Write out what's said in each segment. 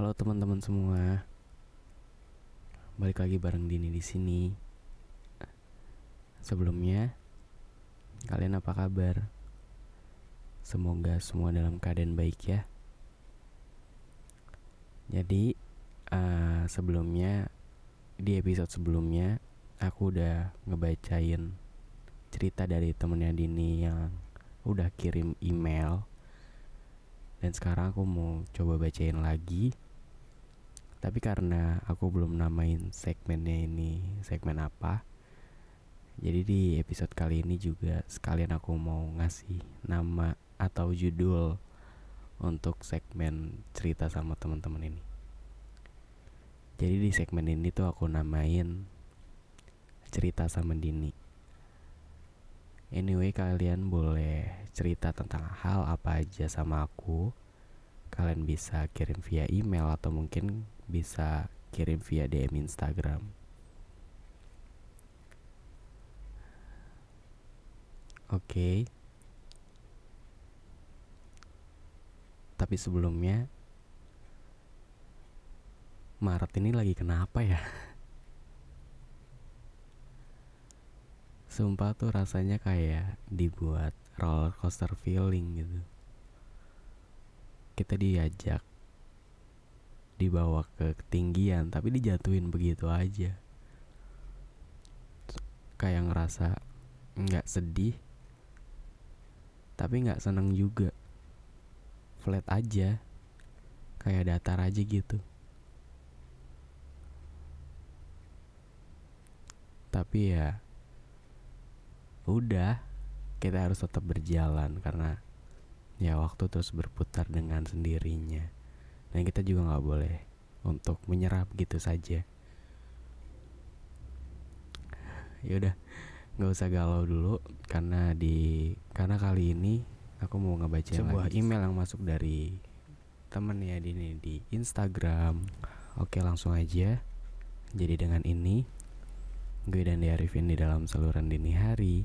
Halo teman-teman semua. Balik lagi bareng Dini di sini. Sebelumnya, kalian apa kabar? Semoga semua dalam keadaan baik ya. Jadi, uh, sebelumnya di episode sebelumnya aku udah ngebacain cerita dari temennya Dini yang udah kirim email dan sekarang aku mau coba bacain lagi tapi karena aku belum namain segmennya ini segmen apa jadi di episode kali ini juga sekalian aku mau ngasih nama atau judul untuk segmen cerita sama teman-teman ini jadi di segmen ini tuh aku namain cerita sama Dini Anyway, kalian boleh cerita tentang hal apa aja sama aku. Kalian bisa kirim via email atau mungkin bisa kirim via DM Instagram. Oke. Okay. Tapi sebelumnya Maret ini lagi kenapa ya? Sumpah tuh rasanya kayak dibuat roller coaster feeling gitu. Kita diajak dibawa ke ketinggian tapi dijatuhin begitu aja. Kayak ngerasa nggak sedih tapi nggak seneng juga. Flat aja. Kayak datar aja gitu. Tapi ya udah kita harus tetap berjalan karena ya waktu terus berputar dengan sendirinya dan kita juga nggak boleh untuk menyerah begitu saja ya udah nggak usah galau dulu karena di karena kali ini aku mau ngebaca sebuah lagi. email yang masuk dari temen ya di di Instagram oke langsung aja jadi dengan ini gue dan Arifin di dalam saluran dini hari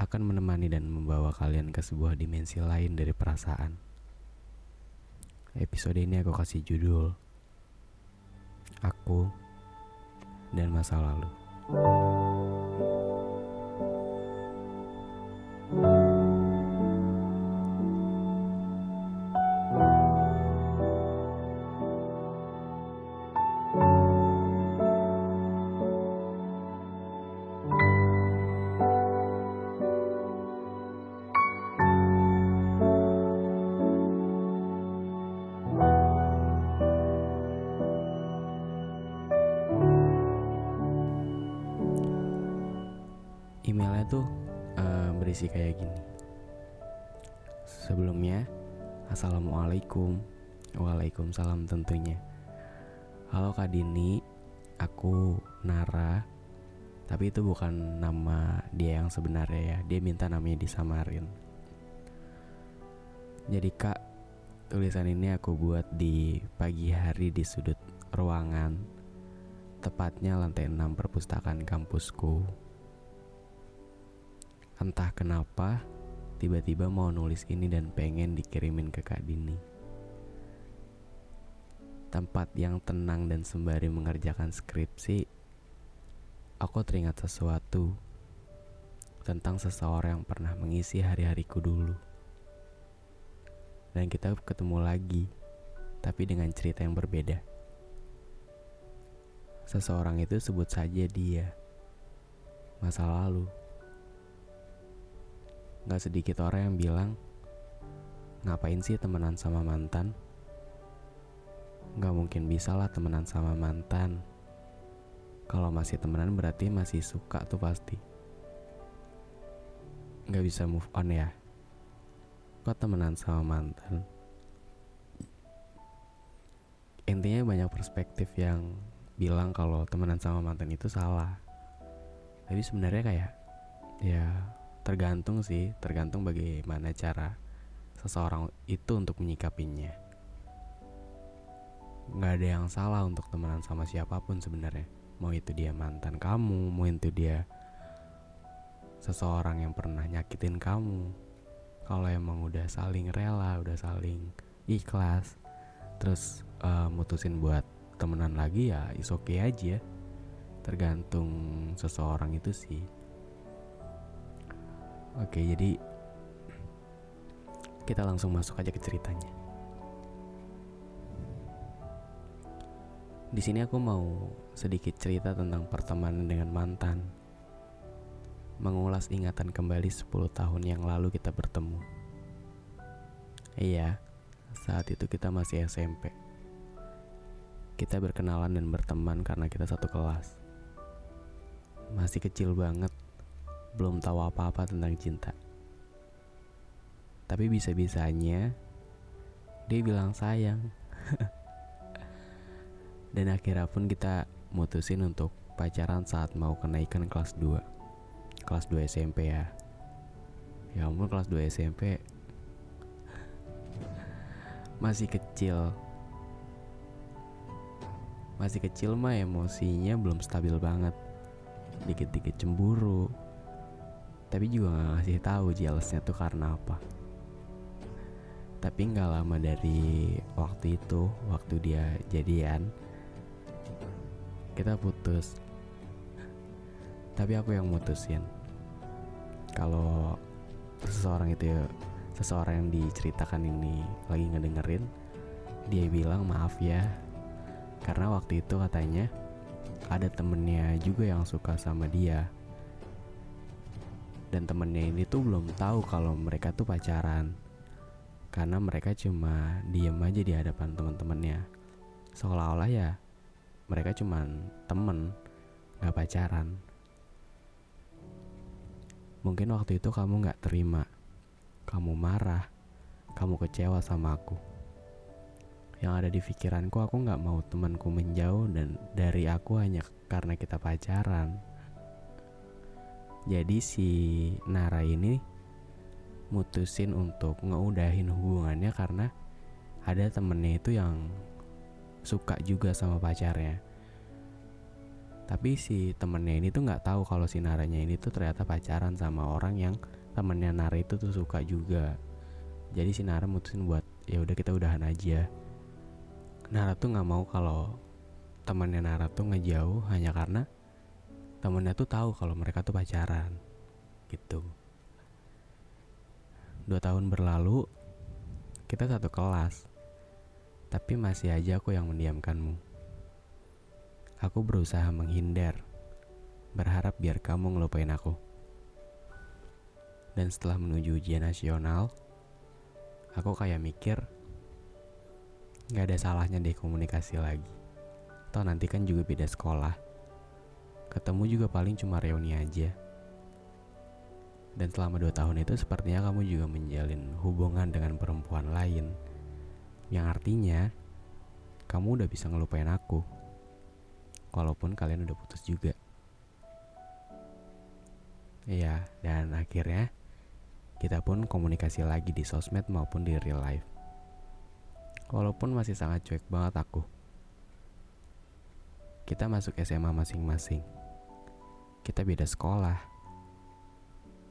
akan menemani dan membawa kalian ke sebuah dimensi lain dari perasaan. Episode ini aku kasih judul Aku dan Masa Lalu. Tuh uh, berisi kayak gini. Sebelumnya assalamualaikum. Waalaikumsalam tentunya. Halo kak Dini aku Nara. Tapi itu bukan nama dia yang sebenarnya ya. Dia minta namanya disamarin. Jadi kak tulisan ini aku buat di pagi hari di sudut ruangan. Tepatnya lantai 6 perpustakaan kampusku Entah kenapa, tiba-tiba mau nulis ini dan pengen dikirimin ke Kak Dini. Tempat yang tenang dan sembari mengerjakan skripsi, aku teringat sesuatu tentang seseorang yang pernah mengisi hari-hariku dulu. Dan kita ketemu lagi, tapi dengan cerita yang berbeda. Seseorang itu sebut saja dia, masa lalu. Gak sedikit orang yang bilang, ngapain sih temenan sama mantan? Gak mungkin bisa lah temenan sama mantan. Kalau masih temenan berarti masih suka tuh pasti. Gak bisa move on ya. Kok temenan sama mantan? Intinya banyak perspektif yang bilang kalau temenan sama mantan itu salah. Tapi sebenarnya kayak ya tergantung sih tergantung bagaimana cara seseorang itu untuk menyikapinya. Nggak ada yang salah untuk temenan sama siapa pun sebenarnya. Mau itu dia mantan kamu mau itu dia seseorang yang pernah nyakitin kamu. Kalau emang udah saling rela udah saling ikhlas terus uh, mutusin buat temenan lagi ya is oke okay aja. Tergantung seseorang itu sih oke jadi kita langsung masuk aja ke ceritanya. Di sini aku mau sedikit cerita tentang pertemanan dengan mantan. Mengulas ingatan kembali 10 tahun yang lalu kita bertemu. Iya saat itu kita masih SMP kita berkenalan dan berteman karena kita satu kelas. Masih kecil banget, belum tahu apa-apa tentang cinta. Tapi bisa-bisanya dia bilang sayang. dan akhirnya pun kita mutusin untuk pacaran saat mau kenaikan kelas 2. Kelas 2 SMP ya. Ya ampun kelas 2 SMP masih kecil masih kecil mah emosinya belum stabil banget dikit-dikit cemburu tapi juga gak ngasih tahu jealousnya tuh karena apa. Tapi nggak lama dari waktu itu waktu dia jadian kita putus. Tapi aku yang mutusin. Kalau seseorang itu seseorang yang diceritakan ini lagi ngedengerin dia bilang maaf ya. Karena waktu itu katanya ada temennya juga yang suka sama dia dan temennya ini tuh belum tahu kalau mereka tuh pacaran. Karena mereka cuma diem aja di hadapan teman-temannya seolah-olah ya mereka cuma temen gak pacaran. Mungkin waktu itu kamu gak terima. Kamu marah. Kamu kecewa sama aku. Yang ada di pikiranku aku nggak mau temanku menjauh dan dari aku hanya karena kita pacaran jadi si Nara ini mutusin untuk ngeudahin hubungannya karena ada temennya itu yang suka juga sama pacarnya. Tapi si temennya ini tuh nggak tahu kalau si Naranya ini tuh ternyata pacaran sama orang yang temennya Nara itu tuh suka juga. Jadi si Nara mutusin buat ya udah kita udahan aja. Nara tuh nggak mau kalau temannya Nara tuh ngejauh hanya karena temennya tuh tahu kalau mereka tuh pacaran gitu dua tahun berlalu kita satu kelas tapi masih aja aku yang mendiamkanmu aku berusaha menghindar berharap biar kamu ngelupain aku dan setelah menuju ujian nasional aku kayak mikir Gak ada salahnya deh komunikasi lagi. Toh nanti kan juga beda sekolah. Ketemu juga paling cuma reuni aja. Dan selama dua tahun itu sepertinya kamu juga menjalin hubungan dengan perempuan lain. Yang artinya, kamu udah bisa ngelupain aku. Walaupun kalian udah putus juga. Iya, dan akhirnya kita pun komunikasi lagi di sosmed maupun di real life. Walaupun masih sangat cuek banget aku. Kita masuk SMA masing-masing. Kita beda sekolah.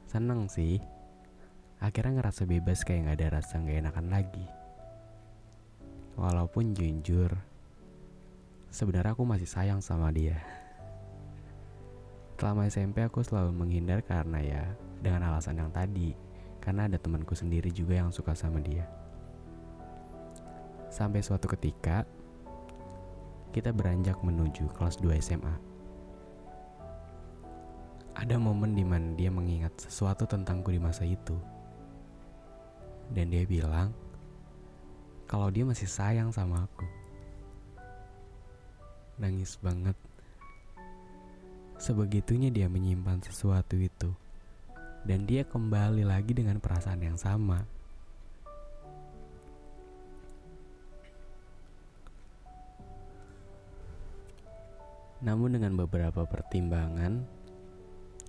Seneng sih. Akhirnya ngerasa bebas kayak gak ada rasa gak enakan lagi. Walaupun jujur, sebenarnya aku masih sayang sama dia. Selama SMP aku selalu menghindar karena ya dengan alasan yang tadi, karena ada temanku sendiri juga yang suka sama dia. Sampai suatu ketika, kita beranjak menuju kelas 2 SMA. Ada momen di mana dia mengingat sesuatu tentangku di masa itu. Dan dia bilang, kalau dia masih sayang sama aku. Nangis banget. Sebegitunya dia menyimpan sesuatu itu. Dan dia kembali lagi dengan perasaan yang sama. Namun dengan beberapa pertimbangan,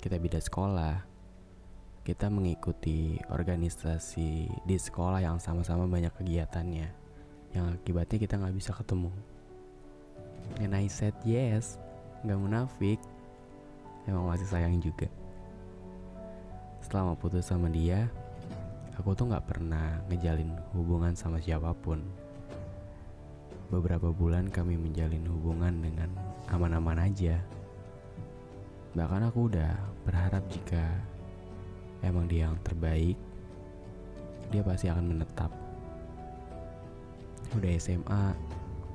kita beda sekolah. Kita mengikuti organisasi di sekolah yang sama-sama banyak kegiatannya. Yang akibatnya kita nggak bisa ketemu. And I said yes, nggak munafik. Emang masih sayang juga. Setelah putus sama dia, aku tuh nggak pernah ngejalin hubungan sama siapa pun. beberapa bulan kami menjalin hubungan dengan aman-aman aja. Bahkan aku udah berharap jika emang dia yang terbaik, dia pasti akan menetap. Udah SMA,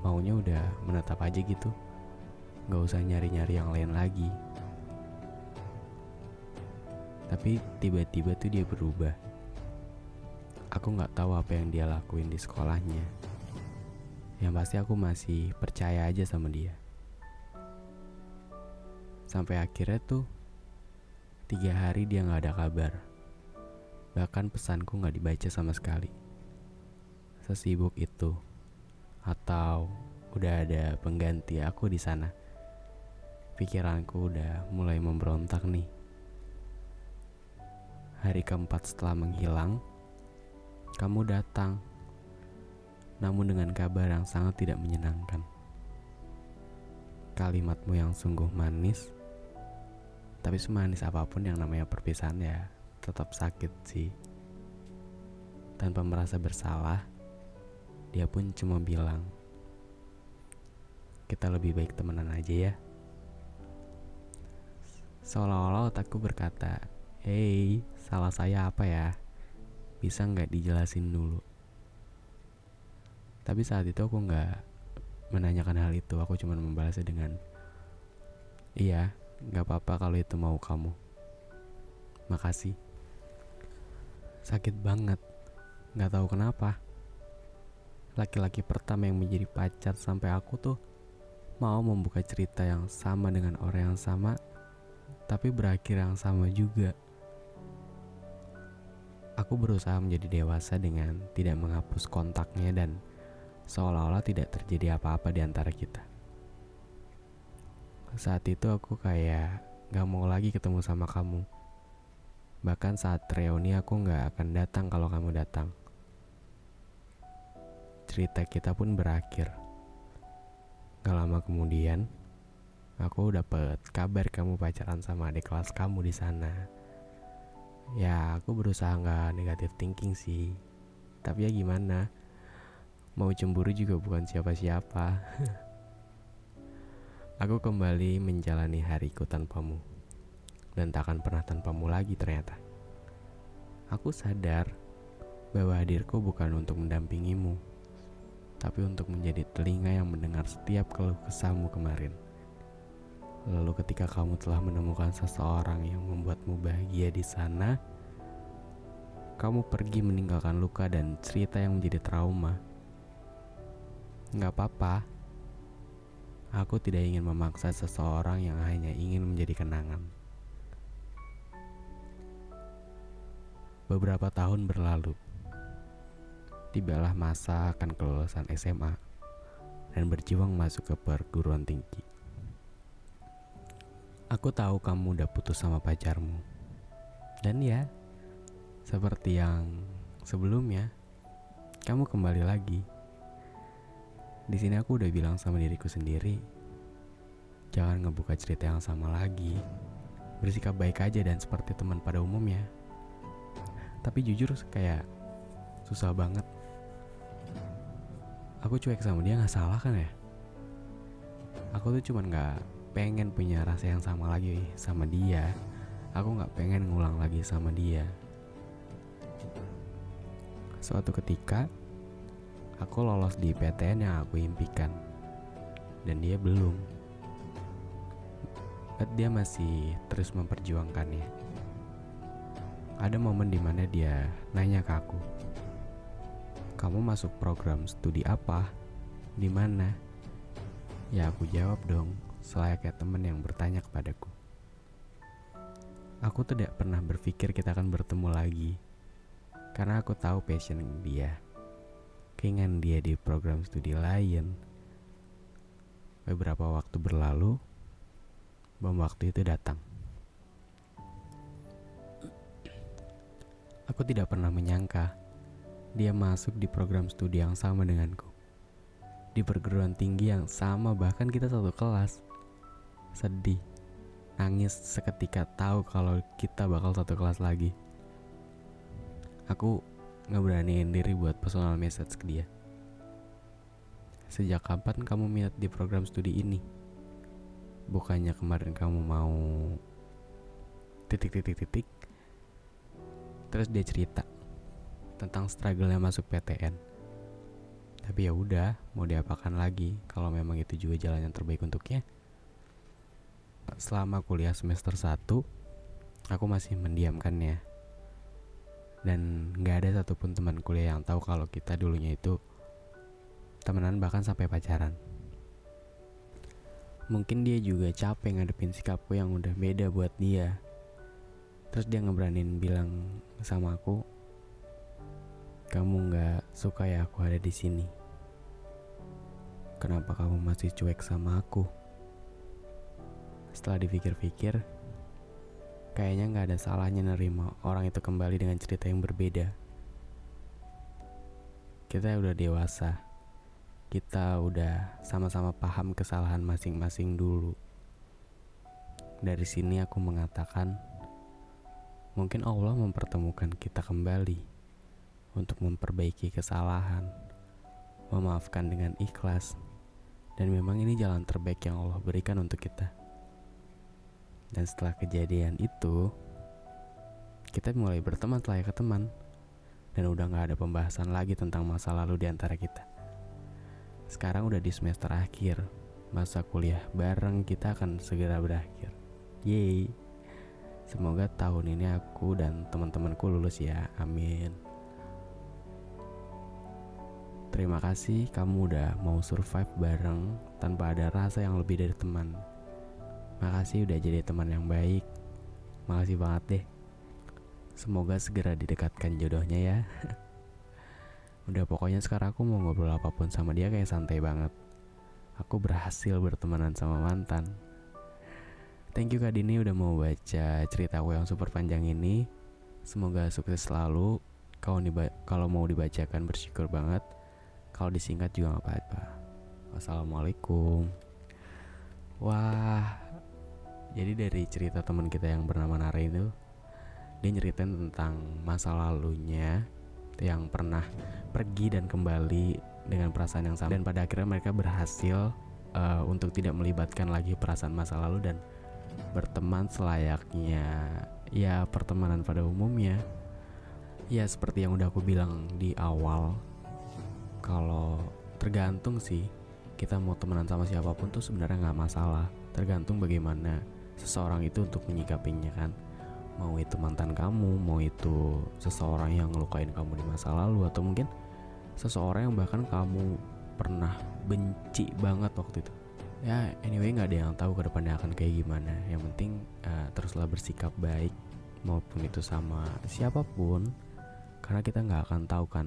maunya udah menetap aja gitu. Gak usah nyari-nyari yang lain lagi. Tapi tiba-tiba tuh dia berubah. Aku gak tahu apa yang dia lakuin di sekolahnya. Yang pasti aku masih percaya aja sama dia. Sampai akhirnya tuh tiga hari dia gak ada kabar. Bahkan pesanku gak dibaca sama sekali. Sesibuk itu. Atau udah ada pengganti aku di sana. Pikiranku udah mulai memberontak nih. Hari keempat setelah menghilang, kamu datang. Namun dengan kabar yang sangat tidak menyenangkan. Kalimatmu yang sungguh manis, tapi semanis apa pun yang namanya perpisahan ya tetap sakit sih. Tanpa merasa bersalah, dia pun cuma bilang, kita lebih baik temenan aja ya. Seolah-olah otakku berkata, Hei, salah saya apa ya? Bisa nggak dijelasin dulu? Tapi saat itu aku nggak menanyakan hal itu. Aku cuma membalasnya dengan, Iya, nggak apa-apa kalau itu mau kamu. Makasih. Sakit banget. Nggak tahu kenapa. Laki-laki pertama yang menjadi pacar sampai aku tuh mau membuka cerita yang sama dengan orang yang sama, tapi berakhir yang sama juga. Aku berusaha menjadi dewasa dengan tidak menghapus kontaknya dan seolah-olah tidak terjadi apa-apa di antara kita. Saat itu aku kayak gak mau lagi ketemu sama kamu. Bahkan saat reuni aku gak akan datang kalau kamu datang. Cerita kita pun berakhir. Gak lama kemudian, aku dapat kabar kamu pacaran sama adik kelas kamu di sana ya aku berusaha nggak negatif thinking sih tapi ya gimana mau cemburu juga bukan siapa-siapa aku kembali menjalani hariku tanpamu dan tak akan pernah tanpamu lagi ternyata aku sadar bahwa hadirku bukan untuk mendampingimu tapi untuk menjadi telinga yang mendengar setiap keluh kesahmu kemarin Lalu ketika kamu telah menemukan seseorang yang membuatmu bahagia di sana, kamu pergi meninggalkan luka dan cerita yang menjadi trauma. Gak apa-apa. Aku tidak ingin memaksa seseorang yang hanya ingin menjadi kenangan. Beberapa tahun berlalu. Tibalah masa akan kelulusan SMA dan berjuang masuk ke perguruan tinggi. Aku tahu kamu udah putus sama pacarmu. Dan ya, seperti yang sebelumnya, kamu kembali lagi. Di sini aku udah bilang sama diriku sendiri, jangan ngebuka cerita yang sama lagi. Bersikap baik aja dan seperti teman pada umumnya. Tapi jujur kayak susah banget. Aku cuek sama dia nggak salah kan ya? Aku tuh cuman nggak pengen punya rasa yang sama lagi sama dia aku nggak pengen ngulang lagi sama dia suatu ketika aku lolos di PTN yang aku impikan. Dan dia belum. But dia masih terus memperjuangkannya. Ada momen di mana dia nanya ke aku kamu masuk program studi apa? Di mana? Ya aku jawab dong selayaknya teman yang bertanya kepadaku. Aku tidak pernah berpikir kita akan bertemu lagi, karena aku tahu passion dia. Keinginan dia di program studi lain. Beberapa waktu berlalu, bom waktu itu datang. Aku tidak pernah menyangka dia masuk di program studi yang sama denganku. Di perguruan tinggi yang sama bahkan kita satu kelas sedih, nangis seketika tahu kalau kita bakal satu kelas lagi. Aku nggak beraniin diri buat personal message ke dia. sejak kapan kamu minat di program studi ini? Bukannya kemarin kamu mau titik-titik-titik Terus dia cerita tentang struggle-nya masuk PTN Tapi ya udah, mau diapakan lagi kalau memang itu juga jalan yang terbaik untuknya Selama kuliah semester 1 Aku masih mendiamkannya Dan gak ada satupun teman kuliah yang tahu kalau kita dulunya itu Temenan bahkan sampai pacaran. Mungkin dia juga capek ngadepin sikapku yang udah beda buat dia. Terus dia ngeberanin bilang sama aku Kamu gak suka ya aku ada di sini? Kenapa kamu masih cuek sama aku? Setelah dipikir-pikir Kayaknya gak ada salahnya nerima orang itu kembali dengan cerita yang berbeda Kita udah dewasa kita udah sama-sama paham kesalahan masing-masing dulu. Dari sini aku mengatakan, mungkin Allah mempertemukan kita kembali untuk memperbaiki kesalahan, memaafkan dengan ikhlas, dan memang ini jalan terbaik yang Allah berikan untuk kita. Dan setelah kejadian itu, kita mulai berteman layaknya teman, dan udah gak ada pembahasan lagi tentang masa lalu di antara kita. Sekarang udah di semester akhir. Masa kuliah bareng kita akan segera berakhir. Yeay. Semoga tahun ini aku dan teman-temanku lulus ya. Amin. Terima kasih kamu udah mau survive bareng Tanpa ada rasa yang lebih dari teman Makasih udah jadi teman yang baik Makasih banget deh Semoga segera didekatkan jodohnya ya Udah pokoknya sekarang aku mau ngobrol apa pun sama dia kayak santai banget. Aku berhasil bertemanan sama mantan. Thank you Kak Dini udah mau baca cerita aku yang super panjang ini. Semoga sukses selalu. Kalau kalau mau dibacakan bersyukur banget. Kalau disingkat juga gak apa-apa. Wassalamualaikum. Wah, jadi dari cerita teman kita yang bernama Nara itu, dia nyeritain tentang masa lalunya yang pernah pergi dan kembali dengan perasaan yang sama. Dan pada akhirnya mereka berhasil uh, untuk tidak melibatkan lagi perasaan masa lalu dan berteman selayaknya. Ya pertemanan pada umumnya. Ya seperti yang udah aku bilang di awal kalau tergantung sih kita mau temenan sama siapa pun tuh sebenarnya nggak masalah. Tergantung bagaimana seseorang itu untuk menyikapinya kan? Mau itu mantan kamu mau itu seseorang yang ngelukain kamu di masa lalu atau mungkin seseorang yang bahkan kamu pernah benci banget waktu itu. Ya anyway nggak ada yang tahu ke depannya akan kayak gimana. Yang penting uh, teruslah bersikap baik maupun itu sama siapa pun karena kita nggak akan tahu kan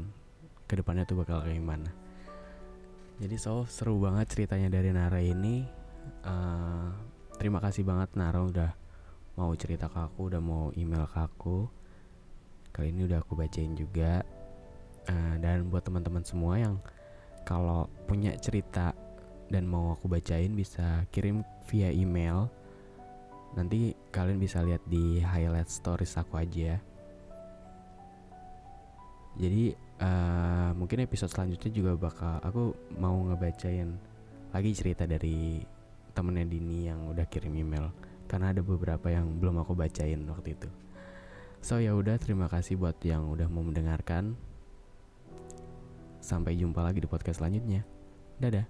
ke depannya tuh bakal kayak gimana. Jadi so seru banget ceritanya dari Nara ini. Uh, terima kasih banget Nara udah mau cerita ke aku udah mau email ke aku. Kali ini udah aku bacain juga. Uh, dan buat teman-teman semua yang kalau punya cerita dan mau aku bacain bisa kirim via email. Nanti kalian bisa lihat di highlight stories aku aja. Jadi uh, mungkin episode selanjutnya juga bakal aku mau ngebacain lagi cerita dari temennya Dini yang udah kirim email karena ada beberapa yang belum aku bacain waktu itu. So ya udah terima kasih buat yang udah mau mendengarkan. Sampai jumpa lagi di podcast selanjutnya. Dadah.